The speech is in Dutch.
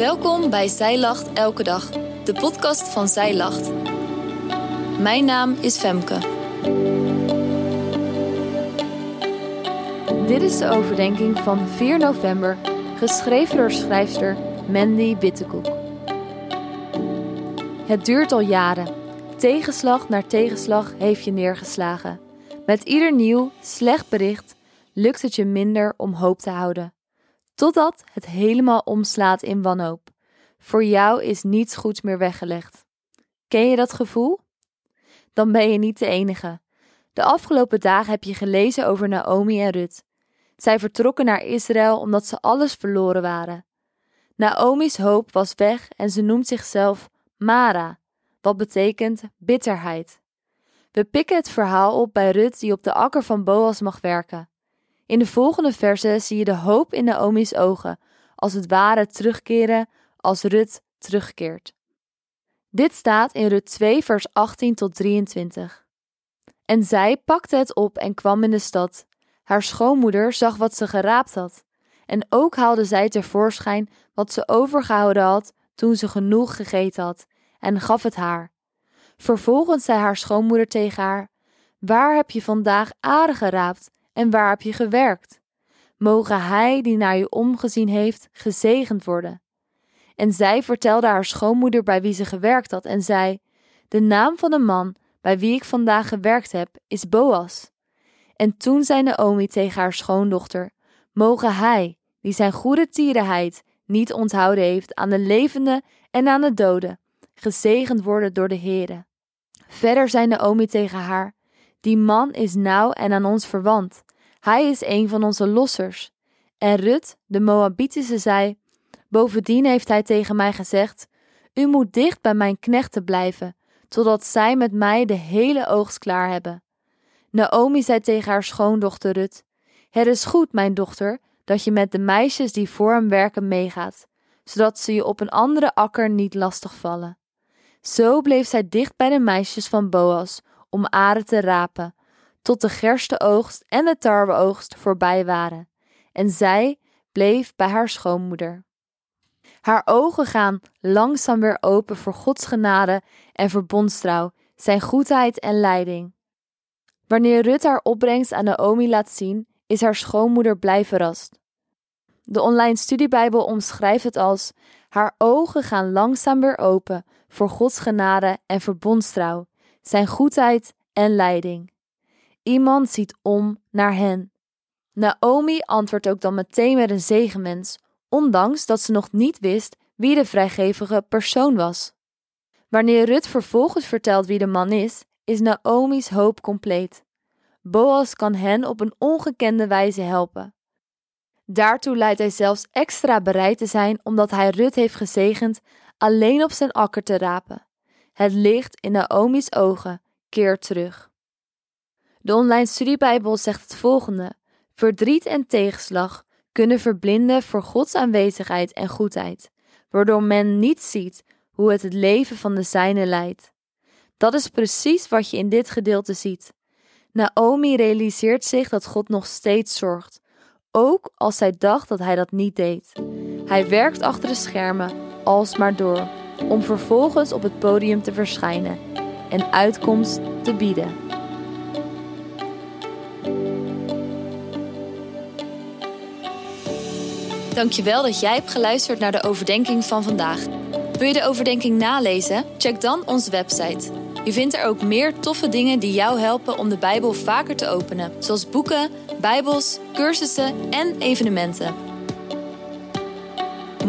Welkom bij Zij Lacht Elke Dag, de podcast van Zij Lacht. Mijn naam is Femke. Dit is de overdenking van 4 november, geschreven door schrijfster Mandy Wittekoek. Het duurt al jaren. Tegenslag naar tegenslag heeft je neergeslagen. Met ieder nieuw, slecht bericht lukt het je minder om hoop te houden. Totdat het helemaal omslaat in wanhoop. Voor jou is niets goeds meer weggelegd. Ken je dat gevoel? Dan ben je niet de enige. De afgelopen dagen heb je gelezen over Naomi en Rut. Zij vertrokken naar Israël omdat ze alles verloren waren. Naomi's hoop was weg en ze noemt zichzelf Mara, wat betekent bitterheid. We pikken het verhaal op bij Rut die op de akker van Boas mag werken. In de volgende versen zie je de hoop in Naomi's ogen, als het ware terugkeren als Rut terugkeert. Dit staat in Rut 2, vers 18 tot 23. En zij pakte het op en kwam in de stad. Haar schoonmoeder zag wat ze geraapt had. En ook haalde zij tevoorschijn wat ze overgehouden had toen ze genoeg gegeten had, en gaf het haar. Vervolgens zei haar schoonmoeder tegen haar: Waar heb je vandaag aren geraapt en waar heb je gewerkt? Mogen hij die naar je omgezien heeft gezegend worden. En zij vertelde haar schoonmoeder bij wie ze gewerkt had en zei: De naam van de man bij wie ik vandaag gewerkt heb is Boas. En toen zei Naomi tegen haar schoondochter: Mogen hij, die zijn goede tierenheid niet onthouden heeft aan de levende en aan de doden, gezegend worden door de Heere. Verder zei Naomi tegen haar: Die man is nauw en aan ons verwant. Hij is een van onze lossers. En Rut, de Moabitische, zei: Bovendien heeft hij tegen mij gezegd: U moet dicht bij mijn knechten blijven, totdat zij met mij de hele oogst klaar hebben. Naomi zei tegen haar schoondochter Rut: Het is goed, mijn dochter, dat je met de meisjes die voor hem werken meegaat, zodat ze je op een andere akker niet lastig vallen. Zo bleef zij dicht bij de meisjes van Boas om aren te rapen, tot de gerstenoogst en de tarweoogst voorbij waren. En zij bleef bij haar schoonmoeder. Haar ogen gaan langzaam weer open voor Gods genade en verbondstrouw, zijn goedheid en leiding. Wanneer Rut haar opbrengst aan Naomi laat zien, is haar schoonmoeder blij verrast. De online studiebijbel omschrijft het als: haar ogen gaan langzaam weer open voor Gods genade en verbondstrouw, zijn goedheid en leiding. Iemand ziet om naar hen. Naomi antwoordt ook dan meteen met een zegenmens, ondanks dat ze nog niet wist wie de vrijgevige persoon was. Wanneer Rut vervolgens vertelt wie de man is, is Naomi's hoop compleet. Boas kan hen op een ongekende wijze helpen. Daartoe lijkt hij zelfs extra bereid te zijn omdat hij Rut heeft gezegend alleen op zijn akker te rapen. Het licht in Naomi's ogen keert terug. De online studiebijbel zegt het volgende: Verdriet en tegenslag kunnen verblinden voor Gods aanwezigheid en goedheid, waardoor men niet ziet hoe het het leven van de zijne leidt. Dat is precies wat je in dit gedeelte ziet. Naomi realiseert zich dat God nog steeds zorgt, ook als zij dacht dat hij dat niet deed. Hij werkt achter de schermen alsmaar door, om vervolgens op het podium te verschijnen en uitkomst te bieden. Dankjewel dat jij hebt geluisterd naar de overdenking van vandaag. Wil je de overdenking nalezen? Check dan onze website. Je vindt er ook meer toffe dingen die jou helpen om de Bijbel vaker te openen, zoals boeken, Bijbels, cursussen en evenementen.